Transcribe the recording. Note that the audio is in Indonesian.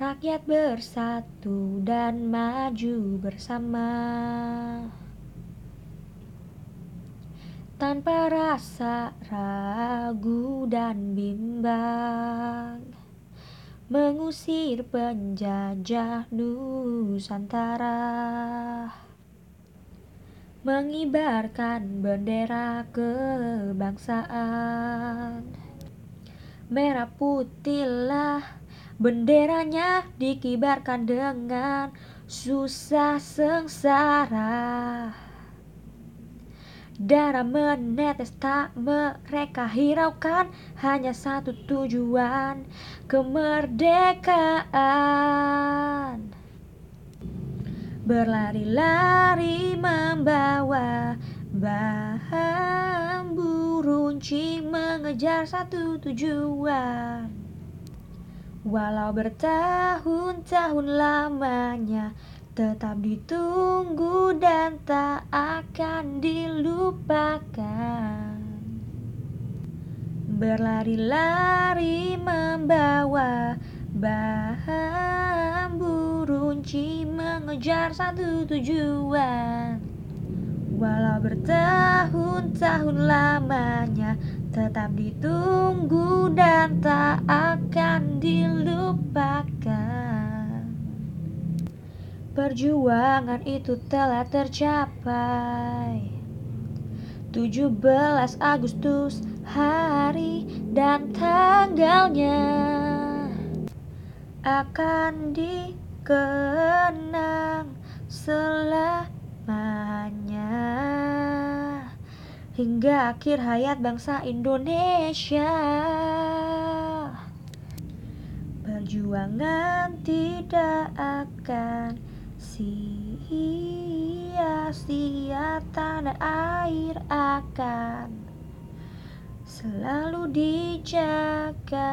Rakyat bersatu dan maju bersama. Tanpa rasa ragu dan bimbang Mengusir penjajah Nusantara Mengibarkan bendera kebangsaan. Merah putihlah Benderanya dikibarkan dengan susah sengsara. Darah menetes tak mereka hiraukan Hanya satu tujuan Kemerdekaan. Berlari-lari membawa bambu runcing Mengejar satu tujuan Walau bertahun-tahun lamanya Tetap ditunggu dan tak akan dilupakan. Berlari-lari membawa bambu runcing Mengejar satu tujuan. Walau bertahun-tahun lamanya Tetap ditunggu dan tak akan Perjuangan itu telah tercapai 17 Agustus hari dan tanggalnya Akan dikenang selamanya hingga akhir hayat bangsa Indonesia. Perjuangan tidak akan sia-sia, tanah air akan selalu dijaga.